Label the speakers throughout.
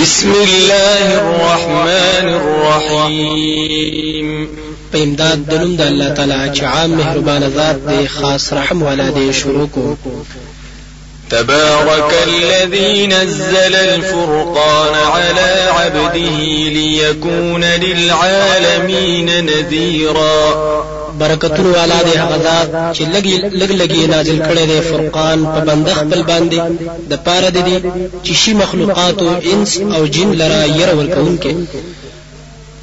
Speaker 1: بسم الله الرحمن الرحيم.
Speaker 2: په امداد د نوم د الله تعالی چې عام مهربان ذات دی خاص رحم والا دی شروع کو.
Speaker 1: تبارك الذي نزل الفرقان على عبده ليكون للعالمين نذيرا
Speaker 2: برکتونو والا دی. هغه ذات چې لګي لګ لګي نازل کړي دی فرقان په بند خپل باندې. د پاره دی چې شي مخلوقات أو انس أو جن لرا ير ورکونکي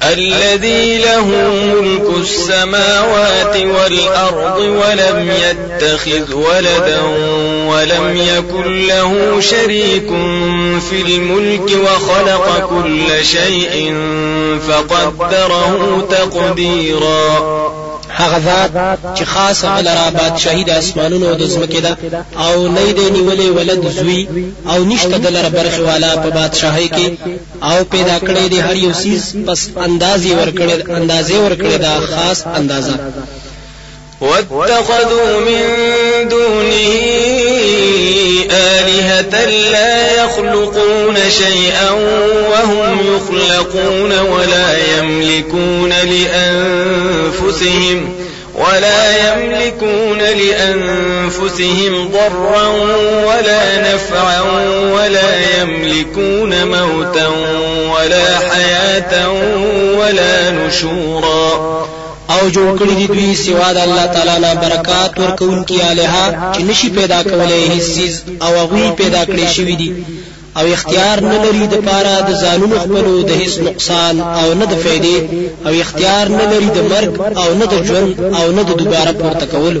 Speaker 1: الذي له ملك السماوات والأرض ولم يتخذ ولدا ولم يكن له شريك في الملك وخلق كل شيء فقدره تقديرا.
Speaker 2: هغه ذات چې خاص غلرا بادشاہي د اسمانونو د زمکه ده او نه دی نیولې ولد زوی او نشته د لره برخه والا په بادشاہي کې او پیدا کړی دی هر یو سیز پس اندازې ورکړي اندازې ورکړي دا خاص اندازه.
Speaker 1: واتخذوا من دونه آلهة لا يخلقون شيئا وهم يخلقون ولا يملكون لأنفسهم ولا يملكون لأنفسهم ضرا ولا نفعا ولا يملكون موتا ولا حياة ولا نشورا
Speaker 2: او جوړ کړی دي دوی سوا د الله تعالی نه برکات ورکوونکي الها چې نشي پیدا کولای هیڅ او هغه پیدا کړی شوی دي. او اختیار نه لري د پاره د ځانونو خپلو د هیڅ نقصان او نه د فائدې او اختیار نه لري د مرګ او نه د ژوند او نه د دوباره پورته کولو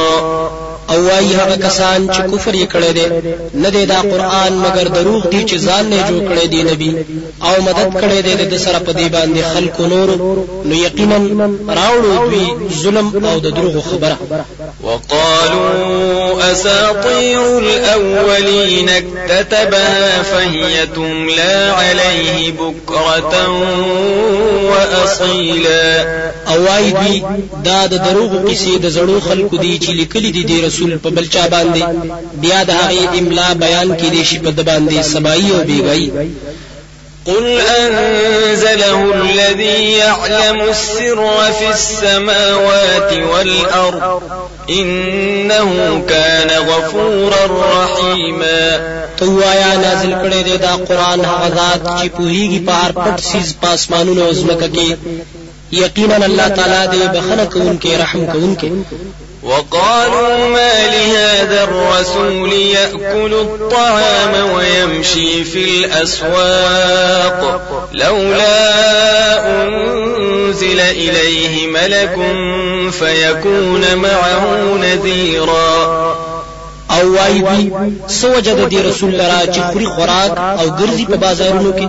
Speaker 2: او وايي هغه کسان چې کفر یې کړی دی نه دی دا قران مگر دروغ دی چې ځان نه جوړ کړی دی نبی۔ او مدد کړی دی د سره په دی باندې خلکو نور۔ نو یقینا راوړو دوی ظلم او د دروغ خبره
Speaker 1: وقالوا اساطير الاولين اكتتبها فهي تملى عليه بكره واصيلا
Speaker 2: او وايي دا د دروغ قصې د زړو خلکو دی چې لیکلي دي د رسول په بلچا باندې بیا د هغه املا بیان کې دي شي په د باندې سبایي او بیګای
Speaker 1: قل أنزله الذي يعلم السر في السماوات والأرض إنه كان غفورا رحيما.
Speaker 2: توایا نازل کړي دی دا قران هغه ذات چې پوهیږي په هر پټ سیز پاسمانونو او زمکه کې یقینا الله تعالی دې بخنه کوونکې رحم کوونکې
Speaker 1: وقالوا ما لهذا الرسول يأكل الطعام ويمشي في الأسواق؟ لولا أنزل إليه ملك فيكون معه نذيرا.
Speaker 2: او وای دوی سوجد دی رسول لرا چې خوري خوراک او ګرځي په بازارونو کې؟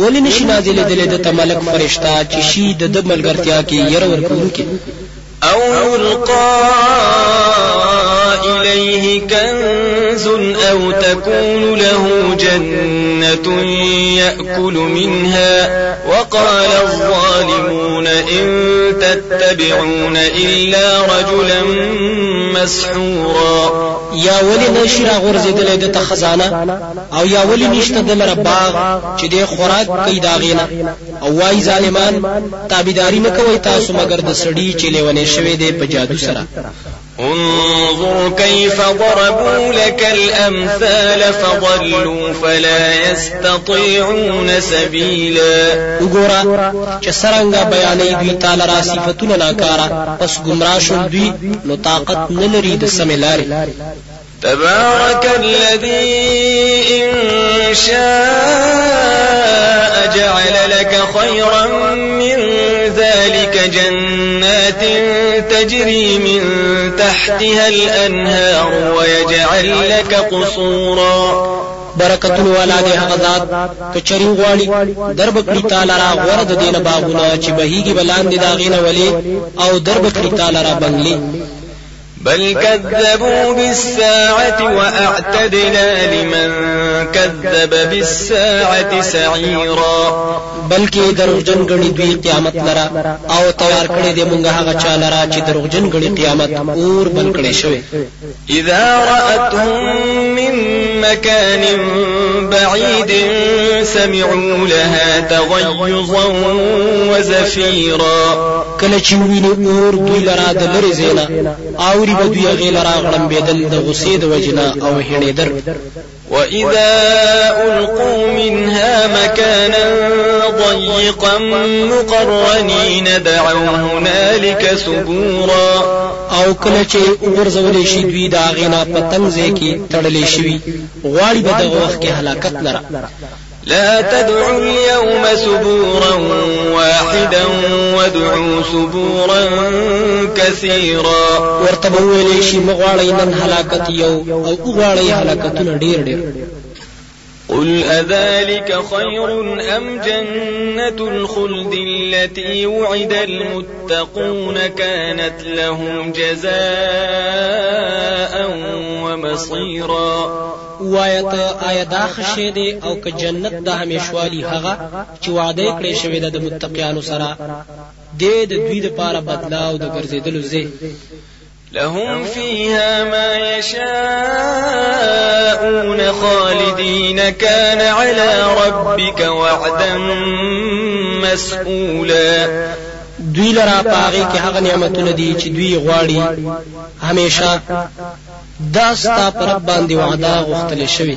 Speaker 2: ولې نشي نازلې د تملک فرشتہ چې شي د ملګرتیا کې ير ورکوونکې
Speaker 1: أو يلقى إليه كنز أو تكون له جنة يأكل منها وقال الظالمون إن تتبعون إلا رجلا مسحورا.
Speaker 2: یا ولی نشی را غرزیدل د أو یا ولی نشته د لره باغ چې د خوراک أو وای ظالمان تابعداري نه کوي تاسو مگر د سړی چې لیونه شوی دی په جادو سره.
Speaker 1: انظر كيف ضربوا لك الأمثال فضلوا فلا يستطيعون سبيلا
Speaker 2: وګوره چې څنګه بیانې دوی تعالی را صفاتونه ناکارا پس گمراه شول دوی نو طاقت نه لري د سمې
Speaker 1: تبارك الذي إن شاء جعل لك خيرا من ذلك جنات تجري من تحتها الأنهار ويجعل لك قصورا.
Speaker 2: برکتون والا دی هغه ذات کچری غواړي درب کړی تعالی را غوړه د دینه باغونه چې بهيږي بلاندې داغینه ولی او درب کړی تعالی را بنگلي
Speaker 1: بل كذبوا بالساعة وأعتدنا لمن كذب بالساعة سعيرا.
Speaker 2: بلکې دروغجن غړي دوی قیامت لرا. او تیار کړی دی مونږه هغه چا لرا چې دروغجن غړي قیامت اور بل کړی شوی.
Speaker 1: إذا رأتهم من مكان بعيد سمعوا لها تغيظا وزفيرا.
Speaker 2: کله چې ویني اور دوی لرا د لری زینا اوري به دوی غیل را غړم بدل د غصې د وجنا أو هېړېدر
Speaker 1: وإذا ألقوا منها مكانا ضيقا مقرنين دعوا هنالك ثبورا
Speaker 2: أو کله چې ورزولې شي دوی دا غینا پتنګ ځکه تړلې شي غواړي به دغه وخت کې هلاکت لره.
Speaker 1: لا تدعوا اليوم سبورا واحدا وادعوا سبورا كثيرا.
Speaker 2: ورته شي مغواړی نن هلاکت یو أو وغواړی هلاکتونه ډیر ډیر.
Speaker 1: قل أذلك خير أم جنة الخلد التي وعد المتقون كانت لهم جزاء ومصيرا.
Speaker 2: وایت آیا دا خشه دی أو که جنت د همیشوالی هغه چې وعده کړی شوی د متقیانو سره د دوی د پاره بدلا أو د ګرځیدلو زی
Speaker 1: لهم فيها ما يشاءون خالدين. كان على ربك وعدا مسئولا
Speaker 2: دوی لرا پاغي کې هغه نعمتونه دي چې دوی غواړي هميشه دا ستا پر باندې وعده غوښتل شوی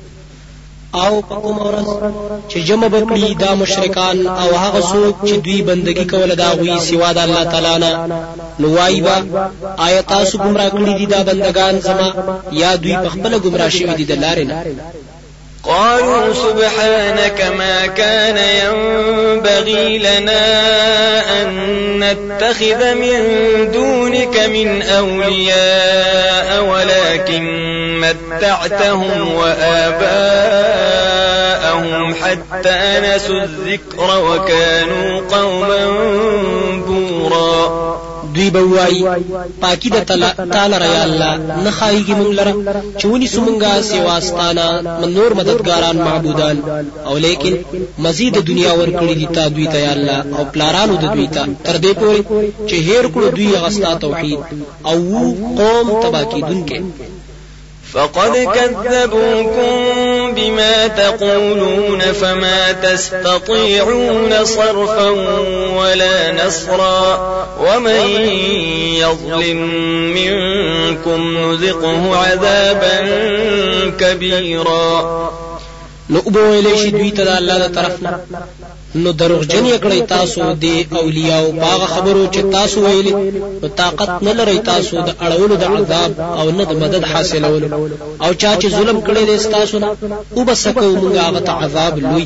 Speaker 2: او په کوم ورځ چې جمع بکړي دا مشرکان او هغه څوک چې دوی بندگی کوله دا غوي سوا د الله تعالی نه. نو وایي با آیا تاسو گمراه کړی دي دا بندگان زما؟ یا دوی په خپل گمراه شوي دي د لارې نه؟
Speaker 1: قالوا سبحانك ما كان ينبغي لنا أن نتخذ من دونك من أولياء ولكن متعتهم وآباءهم حتى نسوا الذكر وكانوا قوما بورا.
Speaker 2: دوی به وایي پاکی د تعالی را یا الله نه خایږي مونږ لره چونی سمونګه سیوا ستانه من نور مددګاران معبودان او لیکن مزید دنیا ور کړی دي تا دوی ته یا الله او پلارانو د دوی ته تر دې پورې چې هیر کړو دوی غستا توحید او قوم تباکی دونکو
Speaker 1: فقد كذبوكم بما تقولون فما تستطيعون صرفا ولا نصرا. ومن يظلم منكم نذقه عذابا كبيرا.
Speaker 2: نو وبو ویلې شي دوی ته د الله د طرف نه نو دروغجن یې کړی تاسو دی اولیاء او باغ خبرو چې تاسو ویلې نو طاقت نه لري تاسو د اړولو د عذاب او نه د مدد حاصلولو. او چا چې ظلم کړی دی تاسو نه او بس کوو؟ موږ هغه عذاب لوی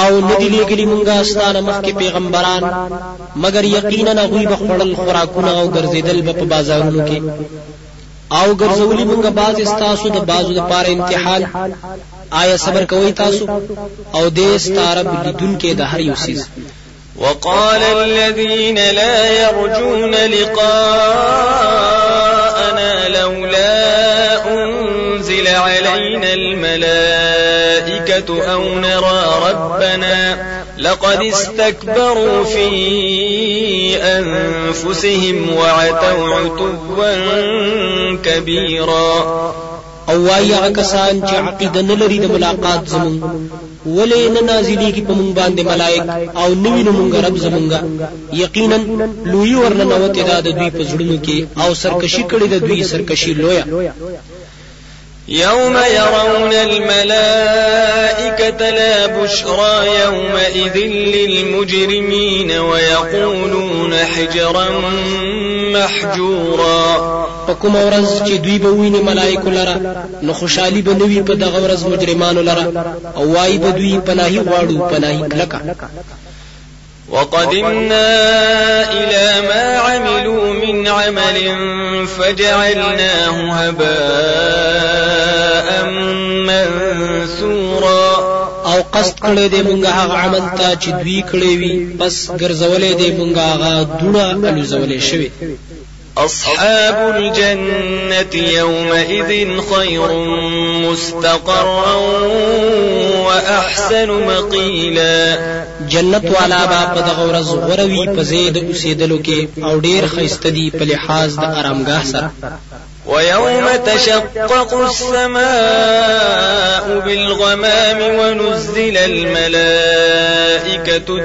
Speaker 2: او ندی لګلی مونږه ستانه مخکې پیغمبران. مگر یقینا غوی به خړل خوراکونه او ګرځیدل په بازارونو کې. او ګرځولې مونږه باز استاسو د بازو د پاره امتحان. آیا صبر کوي تاسو؟ او دې ستارب لیدون کې د هر یو سیز
Speaker 1: وقال الذين لا يرجون لقاءنا الملائكة أو نرى ربنا لقد استكبروا في أنفسهم وعتوا عتوا كبيرا.
Speaker 2: او وای هغه کسان چې عقیده نه لري د ملاقات زمون. ولې نه نازلېږي په مونږ باندې ملائک او نوی نو مونږ رب زمونږه یقینا لوی ورننوت دا د دوی په زړونو کې او سرکشي کړي د دوی سرکشي لویا
Speaker 1: يوم يرون الملائكة لا بشرى يومئذ للمجرمين ويقولون حجرا محجورا.
Speaker 2: پکوم ورځ چې دوی به ویني ملائکه لره نو خوشحالي به نوي په دغه ورځ مجرمانو لره. او وای به دوی پناهي غواړو پناهي کلکه
Speaker 1: وقدمنا إلى ما عملوا من عمل فجعلناه هباء منثورا.
Speaker 2: او قصد کړی دی مونږه هغه عمل ته چې دوی کړی وي بس ګرځولې دی مونږه هغه دونه الوزولې شوی
Speaker 1: أصحاب الجنة يومئذ خير مستقرا وأحسن مقيلا.
Speaker 2: جنت والا با په دغه ورځ غوروي په زید اوسېدلو کې او ډیر خیسته دي په لحاظ د آرامګاه سره.
Speaker 1: ويوم تشقق السماء بالغمام ونزل الملائكة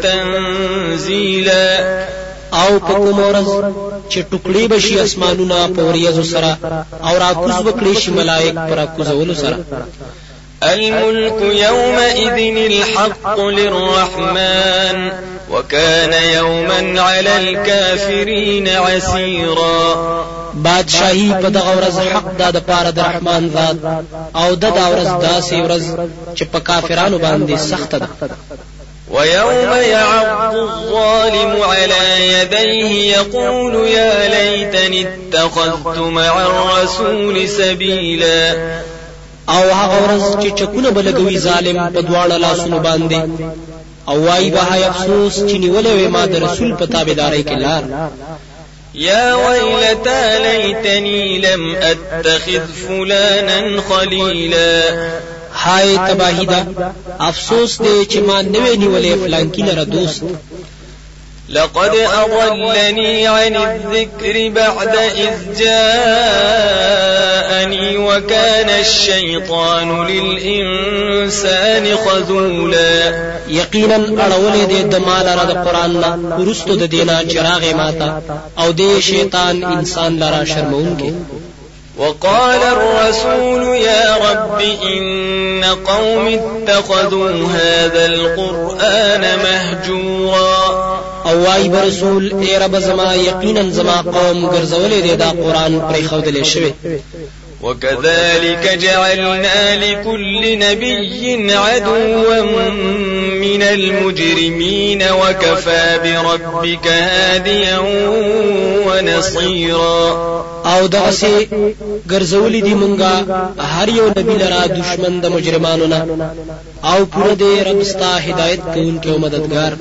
Speaker 1: تنزيلا.
Speaker 2: او په کوم ورځ چې ټوکړي بشي اسمانونه په وریځو سره او راکوز وکړي شي ملائک پر راکوزولو سره.
Speaker 1: الملك يومئذ الحق للرحمن وكان يوما على الكافرين عسيرا.
Speaker 2: بادشاہي په دغه ورځ حق دا د پاره د رحمان ذات او د دا ورځ داسې ورځ چې په کافرانو باندې سخت ده
Speaker 1: ويوم يعض الظالم على يديه يقول يا ليتني اتخذت مع الرسول سبيلا.
Speaker 2: او هغه ورځ چې چکونه بلګوي ظالم په دواړه لاسونو باندې. او وای به افسوس چې نیولې ما د رسول په تابعداري کې لار.
Speaker 1: يا ويلتى ليتني لم اتخذ فلانا خليلا
Speaker 2: هاي تباهی دا افسوس دې چې ما نوې نیولې فلانکی لره دوست.
Speaker 1: لقد أضلني عن الذكر بعد إذ جاءني وكان الشيطان للإنسان خذولا.
Speaker 2: يقينا أرولي دي دمال رد قرآن لا رستو دينا چراغ ماتا أو دي شيطان إنسان لرا شرمون
Speaker 1: وقال الرسول يا رب إن قوم اتخذوا هذا القرآن مهجورا.
Speaker 2: أو وای برسول ای رب زما یقینا زما قوم ګرځولې دي دا قرآن پرې خودلې شوی.
Speaker 1: وكذلك جعلنا لكل نبي عدوا من المجرمين وكفى بربك هاديا ونصيرا.
Speaker 2: أو دغسې ګرځولې دي مونږه هر یو نبی لرا دشمن د مجرمانو نه أو پوره دې رب ستا هدایت کوونکی أو مددگار.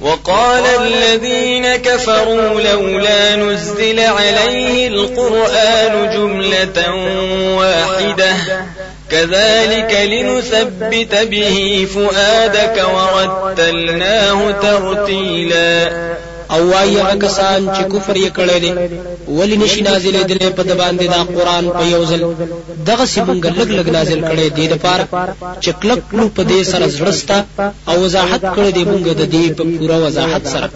Speaker 1: وقال الذين كفروا لولا نزل عليه القرآن جملة واحدة. كذلك لنثبت به فؤادك ورتلناه ترتيلا.
Speaker 2: او وای هغه کسان چې کفر یې کړی دی. ولی نشي نازلې دلې په د باندې دا قران په یو ځل. دغه سیمونګ لګ لګ نازل کړي دی. د پاره چې کلک کلو په دې سره زړستا او وضاحت کړی دی مونږ د دې په پوره وضاحت سره.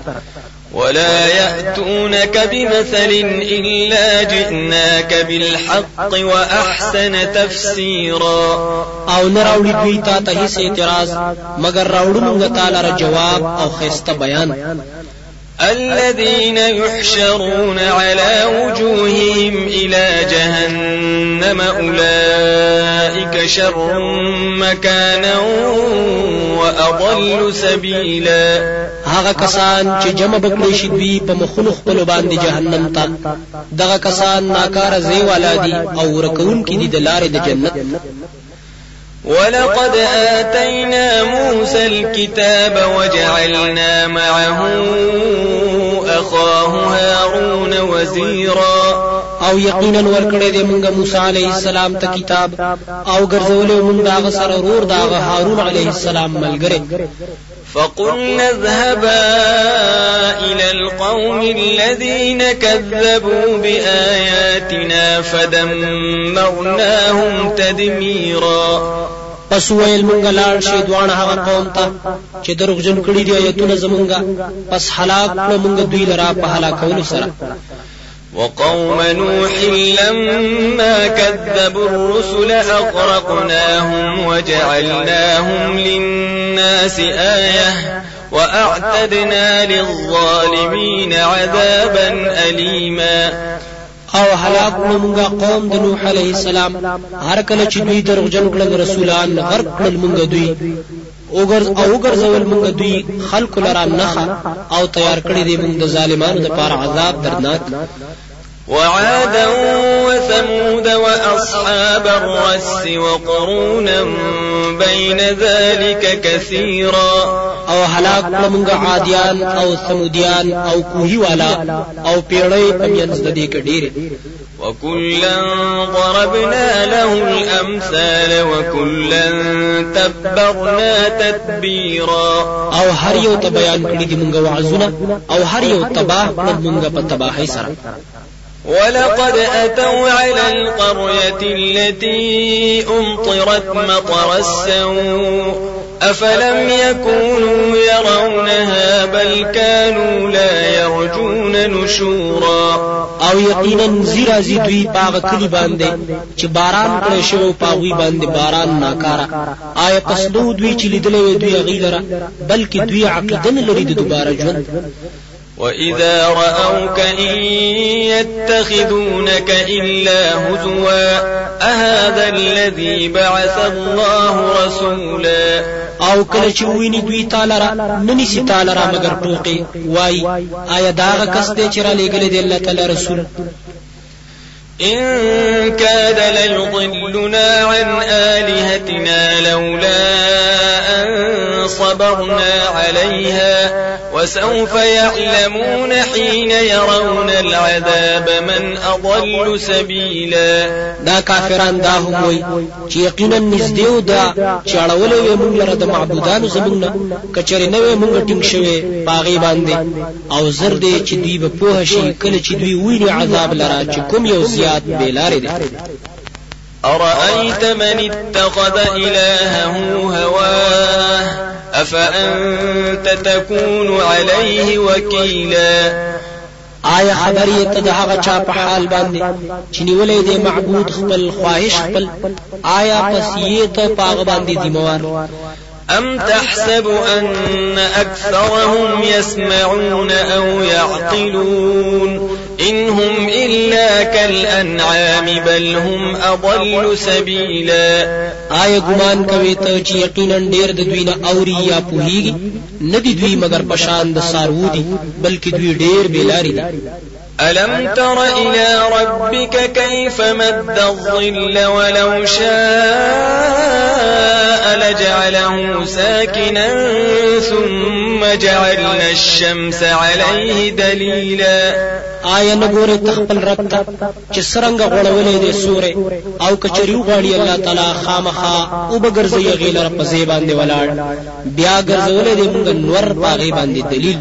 Speaker 1: ولا يأتونك بمثل إلا جئناك بالحق وأحسن تفسيرا.
Speaker 2: او نراوړي دوی ته ته هیڅ اعتراض مگر راوړو موږ تعالی جواب او خسته بیان
Speaker 1: الذين يحشرون على وجوههم إلى جهنم أولئك شر مكانا وأضل سبيلا.
Speaker 2: هغه کسان چې جمع بکړي شي دوی په مخونو خپل باندې جهنم ته. دغه کسان ناکار زی والا دي او ورکون کې دي د لارې د جنت
Speaker 1: ولقد آتينا موسى الكتاب وجعلنا معه أخاه هارون وزيرا.
Speaker 2: أو یقینا ورکړې دې مونږه موسی عليه السلام ته کتاب أو ګرځولې مونږ دا سره ورور دا هارون عليه السلام ملګری
Speaker 1: فقلنا اذهبا إلى القوم الذين كذبوا بآياتنا فدمرناهم تدميرا.
Speaker 2: پس ویل مونږ لاړ شي دوانه هغه قوم ته چې دروغجن کړي دي آیتونه زمونږه پس هلاک کړو مونږ دوی لرا په هلاکولو سره
Speaker 1: وقوم نوح لما كذبوا الرسل أغرقناهم وجعلناهم للناس آية وأعتدنا للظالمين عذابا أليما.
Speaker 2: او هلاک مونږه قوم د نوح عليه السلام؟ هر کله چې دوی دروغجن کړل رسولان غرق کړل مونږ دوی. اوګر او ګرځول مونږ دوی خلق لرا نخه او تیار کړی دی مونږ د ظالمانو لپاره عذاب دردناک.
Speaker 1: وعادا وثمود وأصحاب الرس وقرونا بين ذلك كثيرا.
Speaker 2: او هلاک لمنګ عادیان او ثمودیان او کوهی والا او پیړی پمینځ د دې کډیره
Speaker 1: وكلا ضربنا له الأمثال وكلا تبرنا تتبيرا
Speaker 2: او هر یو ته بیان کړی دی مونږ وعظونه او هر یو تباه کړ مونږ په تباہی سره
Speaker 1: ولقد أتوا على القرية التي أمطرت مطر السوء. أفلم يكونوا يرونها بل كانوا لا يرجون نشورا.
Speaker 2: أو یقینا زیرا زی دوی پاغ کلی باندې چې باران کړی شو پاغوی باندې باران ناکارا آیا پس نو دوی چې لیدلې دوی غیلره؟ بلکې دوی عقیده نه لري د دوباره ژوند.
Speaker 1: وإذا رأوك إن يتخذونك إلا هزوا أهذا الذي بعث الله رسولا
Speaker 2: أو کله چې ویني دوی تعالی را نني سي تعالی را مگر ټوقي وای آیا دا کس دی چې را لېګل دی الله تعالی رسول.
Speaker 1: إن كاد ليضلنا عن آلهتنا لولا صبرنا عليها وسوف يعلمون حين يرون العذاب من أضل سبيلا.
Speaker 2: دا کافران دا هم وي چې یقینا نږدې دا چې اړولې وي موږ لره د معبودانو زمونږ کچره نه وي موږ ټینګ شوي پاغي باندې. او زر دې چې دوی به پوه شي کله چې دوی ویني عذاب لره چې کوم یو زیات بیلاره دي
Speaker 1: أرأيت من اتخذ إلهه هواه؟ أفأنت تكون عليه وكيلا؟
Speaker 2: آیا خبر یې ته د هغه چا په حال باندې چې نیولې دی معبود خپل خواهش خپل آیا پس یې ته پاغ باندې ذمہوار؟
Speaker 1: أم تحسب أن أكثرهم يسمعون أو يعقلون؟ إن هم إلا كالأنعام بل هم أضل سبيلا.
Speaker 2: آیا ګمان کوي ته چې یقینا ډېر د دوی نه اوري یا پوهیږي نه دي دوی مگر پشان د سارو دي بلکې دوی ډېر بیلاری دي.
Speaker 1: ألم تر إلى ربك كيف مد الظل ولو شاء لجعله ساكنا ثم جعلنا الشمس عليه دليلا.
Speaker 2: آیا نه ګوره تخپل رب ته چې سرنګ غړولې دي سورې او کچري غواړي الله تعالی خامخا او بغرزي غیلر په زی باندې ولاړ بیا ګرځولې دي موږ نور باغې باندې دلیل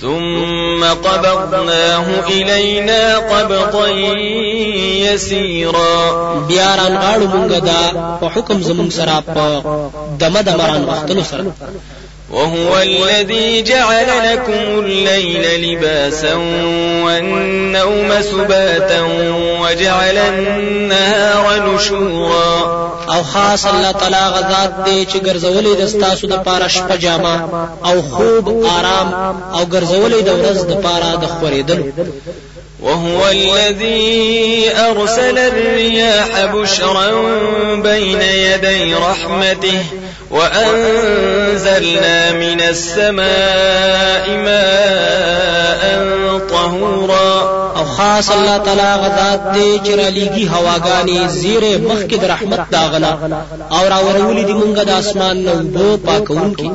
Speaker 1: ثم قبضناه إلينا قبضا يسيرا.
Speaker 2: بیا ران غاړو مونږ دا په حکم زمونږ سره په دمه دمران وختلو سره
Speaker 1: وهو الذي جعل لكم الليل لباسا والنوم سباتا وجعل النهار نشورا.
Speaker 2: أو خاص الله تعالی غزاد دی چې ګرځولې د ستاسو د پاره شپه جامه أو خوب آرام أو ګرځولې د ورځ د پاره د خورېدل
Speaker 1: وهو الذي أرسل الرياح بشرا بين يدي رحمته وأنزلنا من السماء ماء طهورا.
Speaker 2: او خاص الله تعالی غذات دی چې را لېږي هواګانې زیره مخکې د رحمت داغنا او را ورولې دی مونږه د اسمان نو بو پاکونکي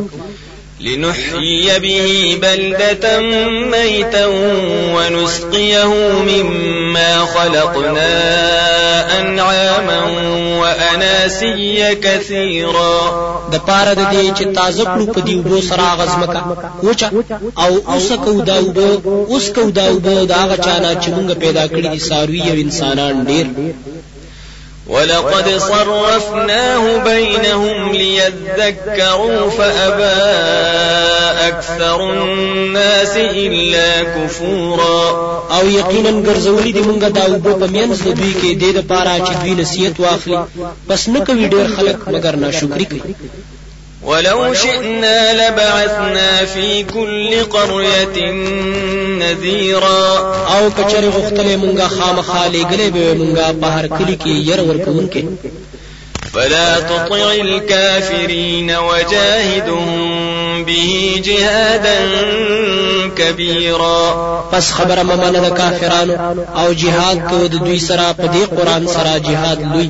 Speaker 1: لنحيي به بلدة ميتا ونسقيه مما خلقنا أنعاما وأناسيا كثيرا.
Speaker 2: د پاره د دې چې تازه کړو په دی وبو سره غزمکا وچا او اوس کو دا وبو اوس کو دا وبو دا غچانا چې موږ پیدا کړی دي ساروي او انسانان ډیر
Speaker 1: ولقد صرفناه بينهم ليذكروا فأبى أكثر الناس إلا كفورا.
Speaker 2: او یقینا ګرځولې دي مونږه دا وبو په مینځ د دوی کې د دې لپاره چې دوی نصیحت واخلي. بس نه کوي ډېر خلک مګر ناشکری کوي
Speaker 1: ولو شئنا لبعثنا في كل قرية نذيرا.
Speaker 2: أو کچره غختلې مونږه خامخا لګلې به مونږه په هر کلی کې ير ورکوونکې
Speaker 1: فلا تطع الكافرين وجاهدهم به جهادا كبيرا.
Speaker 2: پس خبره ممنه د کافرانو أو جهاد کو د دوی سره په دې قرآن سره جهاد لوی.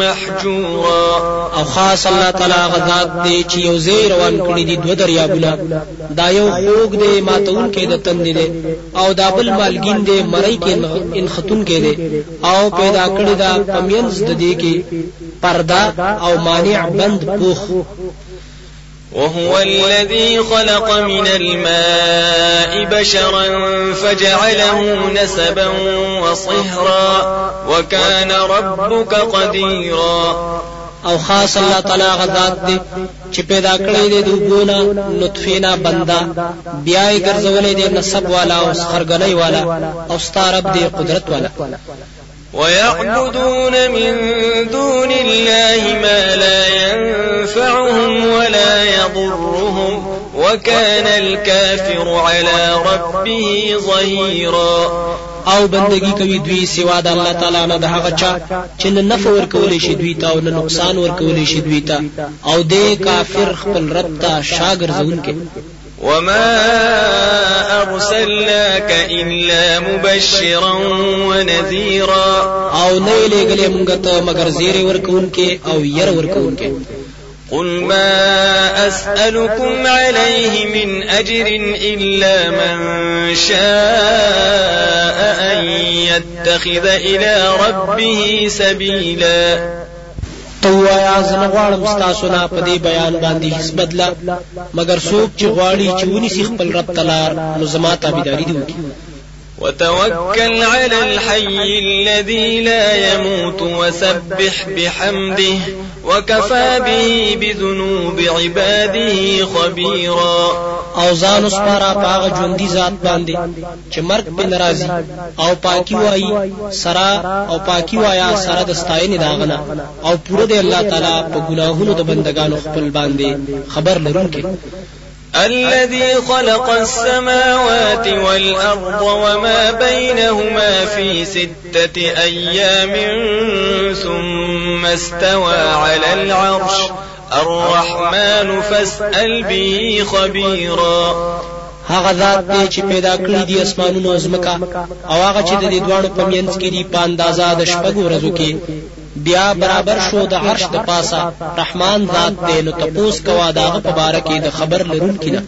Speaker 1: محجورا.
Speaker 2: او خاص الله تعالی غزاد دی چې یو ځای روان کړی دي دوه دریابونه. دا یو خوګ دی ماتون کې د تند دی. او دا بل مالګین دی مړی کې ان خاتون کې دی. او پیدا کړی دا پمینز د دې کې پردا او مانع بند پوخ
Speaker 1: وهو الذي خلق من الماء بشرا فجعله نسبا وصهرا وكان ربك قديرا.
Speaker 2: أو خاص الله تعالی غذات دی چې پیدا کړی دی د وګونه نطفینا بندا بیا یې ګرځولې دی نسب والا أو خرګنۍ والا أو ستارب دی قدرت والا۔
Speaker 1: ويعبدون من دون الله ما لا ينفعهم ولا يضرهم وكان الكافر على ربه ظهيرا.
Speaker 2: أو بندگی کوي دوی سوا د الله تعالی نه د هغه چا چې نه نفع ورکول شي دوی ته أو نه نقصان ورکول شي دوی ته. أو د کافر خپل رب ته شاګر ځون کې
Speaker 1: وما أرسلناك إلا مبشرا ونذيرا.
Speaker 2: أو نه لګلې مونږ ته مگر زیری ورکوونکې أو ير ورکوونکې
Speaker 1: قل ما أسألكم عليه من أجر إلا من شاء أن يتخذ إلى ربه سبيلا.
Speaker 2: تو وایا زنه غواړم تاسو نه په دې بیان باندې هیڅ بدلا مگر څوک چې غواړي چې ونی سي خپل رب تعالی نو زما تابعداري دی
Speaker 1: وتوكل على الحي الذي لا يموت وسبح بحمده وكفى به بذنوب عباده خبيرا
Speaker 2: او ځان سپارا پاغه ژوندۍ ذات باندې چې مرګ په ناراضي او پاکي وایي سرا او پاکي وایا سرا د ستاینې داغنه او پوره دی الله تعالی په ګناهونو د بندگانو خپل باندې خبر لرونکي
Speaker 1: الذي خلق السماوات والأرض وما بينهما في ستة أيام ثم استوى على العرش الرحمن فاسأل به خبيرا.
Speaker 2: هغه ذات دی چې پیدا کړی دی اسمانونو او ځمکه. او هغه چې د دې دوانو په منځ کې دی په اندازا د شپږو ورځو کې. بیا برابر شو د عرش د پاسه. رحمان ذات دی. نو تپوس کوا داغه په باره کې د خبر لرونکي نه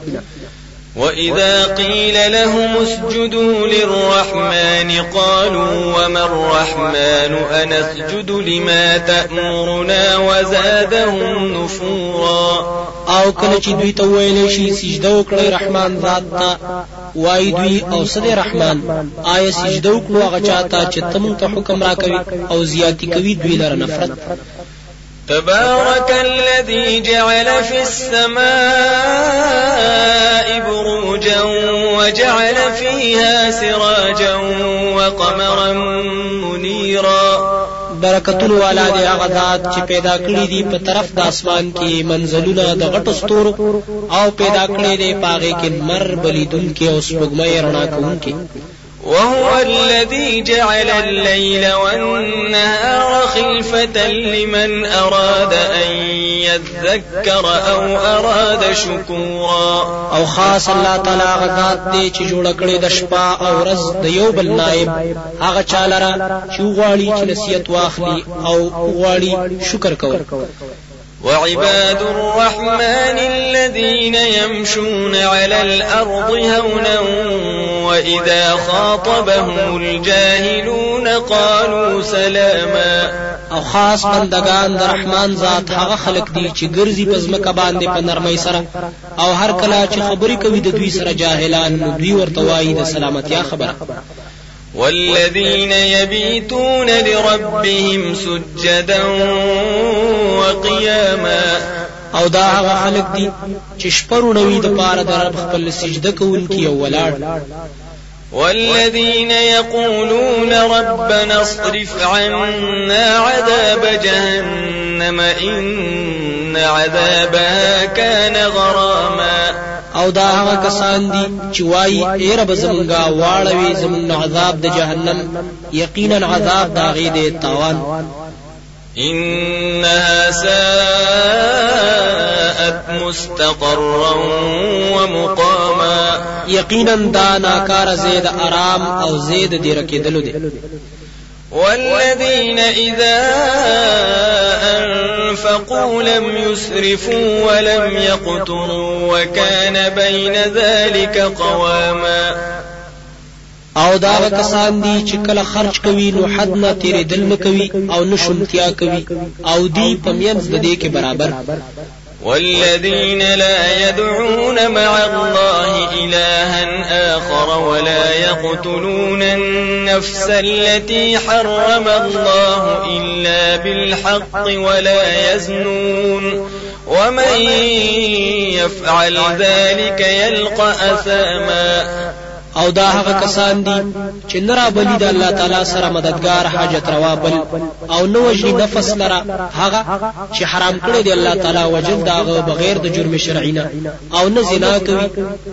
Speaker 1: وإذا قيل لهم اسجدوا للرحمن قالوا وما الرحمن أنسجد لما تأمرنا وزادهم نفورا
Speaker 2: أو کله چې دوی ته ویل شي سجده دوی أو سد رحمان؟ آیا سجده وکړو هغه حکم راکوي أو زیاتی کوي دوی لره نفرت؟
Speaker 1: تبارك الذي جعل في السماء بروجا وجعل فيها سراجا وقمرا منيرا.
Speaker 2: برکتونو والا دی هغه ذات چې پیدا کړی دی په طرف د اسمان کې منزلونه د غټو ستورو او پیدا کړی دی پاغه کې مر بلیدونکو او سپوږمۍ رڼا کوونکې
Speaker 1: وهو الذي جعل الليل والنهار خلفة لمن أراد أن يذكر أو أراد شكورا.
Speaker 2: أو خاص الله تعالی غذات دی چې جوړ کړی أو ورځ د یو بل نائب. هغه چې نصیحت واخلي أو غواړي شکر کوي.
Speaker 1: وعباد الرحمن الذين يمشون على الأرض هونا وإذا خاطبهم الجاهلون قالوا سلاما
Speaker 2: او خاص بندگان د رحمان ذات هغه خلق دي چې ګرځي په ځمکه باندې په نرمۍ سره. او هر کله چې خبرې کوي د دوی سره جاهلان نو دوی ورته وایي د سلامتیا خبره
Speaker 1: والذين يبيتون لربهم سجدا وقياما.
Speaker 2: أو دا هغه خلق دي چې شپرونوي د پاره د رب خپل سجده کوونکي أو ولاړ.
Speaker 1: والذين يقولون ربنا اصرف عنا عذاب جهنم إن عذابها كان غراما.
Speaker 2: او دا هغه کسان دي چې وایي ای رب زمونږه واړوي زمونږ عذاب د جهنم. یقینا عذاب دا غي دی تاوان.
Speaker 1: إنها ساءت مستقرا ومقاما.
Speaker 2: یقینا دا ناکار زید آرام او زید دی رکیدلو دی
Speaker 1: والذين إذا أنفقوا لم يسرفوا ولم يقتروا وكان بين ذلك قواما.
Speaker 2: او دا کسان دي چې کله خرج کوي نو حد نه تیرې دل نه کوي او نه شمتیا کوي او دی پمینځ د دې کې برابر
Speaker 1: والذين لا يدعون مع الله إلها آخر ولا يقتلون النفس التي حرم الله إلا بالحق ولا يزنون ومن يفعل ذلك يلقى أثاما
Speaker 2: او دا هغه کسان دي چې نرا بلی د الله تعالی سره مددگار حاجت روا بل او نو وجني نفس لرا هغه چې حرام کړی دی الله تعالی وجل داغه بغیر د جرم شرعي نه او نه زنا کوي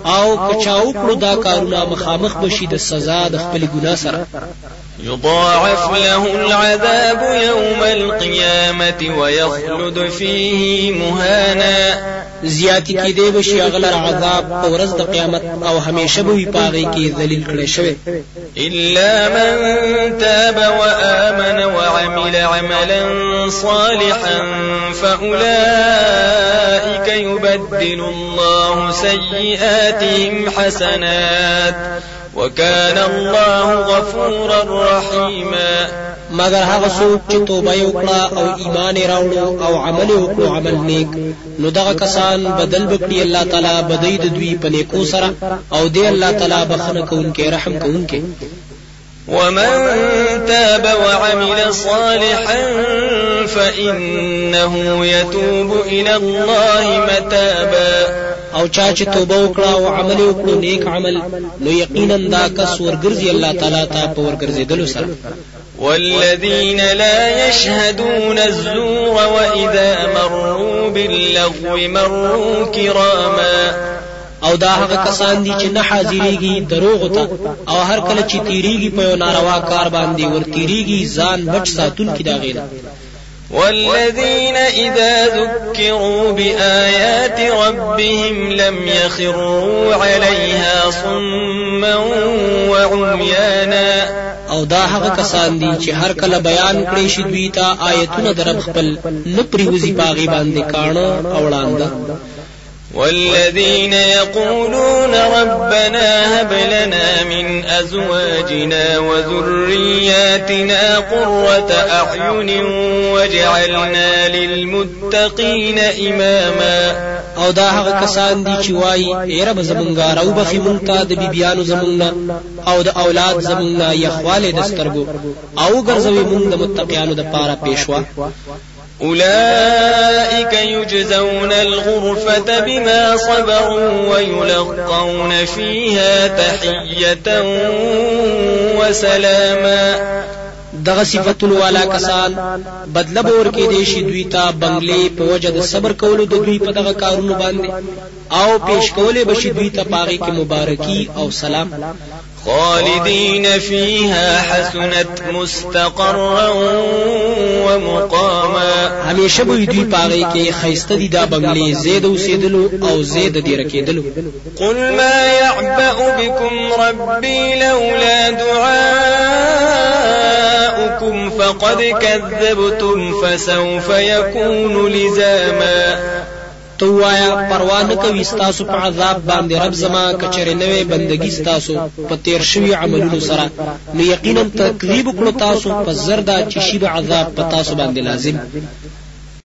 Speaker 2: او کچاو کړو دا کارونه مخامخ بشي د سزا د خپل ګناه سره
Speaker 1: يضاعف له العذاب يوم القيامة ويخلد فيه مهانا.
Speaker 2: زیاتی کې دی بشي غلر عذاب أو ورځ د قیامت أو همیشه به پاغي کې ذلیل کړي شوی.
Speaker 1: إلا من تاب وآمن وعمل عملا صالحا فأولئك يبدل الله سيئاتهم حسنات. وكان الله غفورا رحيما.
Speaker 2: مگر هغه څوک چې توبه وکړه او ایمان راوړو او عمل وکړو عمل نیک نو دغه کسان بدل بکړي الله تعالی بدای د دوی په نیکو سره او دی الله تعالی بخنه کوونکې رحم کوونکې
Speaker 1: ومن تاب وعمل صالحا فإنه يتوب إلى الله متابا
Speaker 2: او چا چې توبه وکړه او عمل وکړو نیک عمل. نو یقینا دا کس ورګرځي الله تعالی ته په ورګرځېدلو سره.
Speaker 1: والذين لا يشهدون الزور وإذا مروا باللغو مروا كراما
Speaker 2: او دا هغه کسان دي چې نه حاضرېږي دروغ ته او هر کله چې تیریږي په ناروا کار باندې ور تیریږي ځان بچ ساتون کې دا غیره
Speaker 1: والذين إذا ذكروا بآيات ربهم لم يخروا عليها صما وعميانا.
Speaker 2: او دا هغه کسان دي چې هر کله بیان کړي شي دوی ته آیتونه در خپل نه پریوزي باغی باندې کانه او وړاند
Speaker 1: والذين يقولون ربنا هب لنا من أزواجنا وذرياتنا قرة أعين واجعلنا للمتقين إماما.
Speaker 2: او دا هغه کسان دي چې وایي ای رب زمونږه راو بخي مونږ ته د بیبيانو زمونږه او د اولاد زمونږه یخواله د سترګو او ګرځوي مونږ د متقیانو د پاره پېښوا
Speaker 1: أولئك يجزون الغرفة بما صبروا ويلقون فيها تحية وسلاما.
Speaker 2: دغه صفاتونو والا کسان بدله به ورکې دي شي دوی ته بنگلې په وجه د صبر کولو د دوی په دغه کارونو باندې أو پیش کولې بشي دوی ته پاغي کې مبارکي أو سلام.
Speaker 1: خالدين فيها حسنت مستقرا ومقاما.
Speaker 2: همیشه به دوی پاغي کې خيسته دي دا بنگلې زید اوسېدلو أو زید دي رکېدلو
Speaker 1: قل ما يعبأ بكم ربي لولا دعاؤكم فقد كذبتم فسوف يكون لزاما.
Speaker 2: تو وایا پروا نه کوي ستاسو په عذاب باندې رب زما کچره نوې بندگی ستاسو په تیر شوی عملونو سره. نو یقینا تکلیف کړو تاسو په زردا چې شی عذاب په تاسو باندې لازم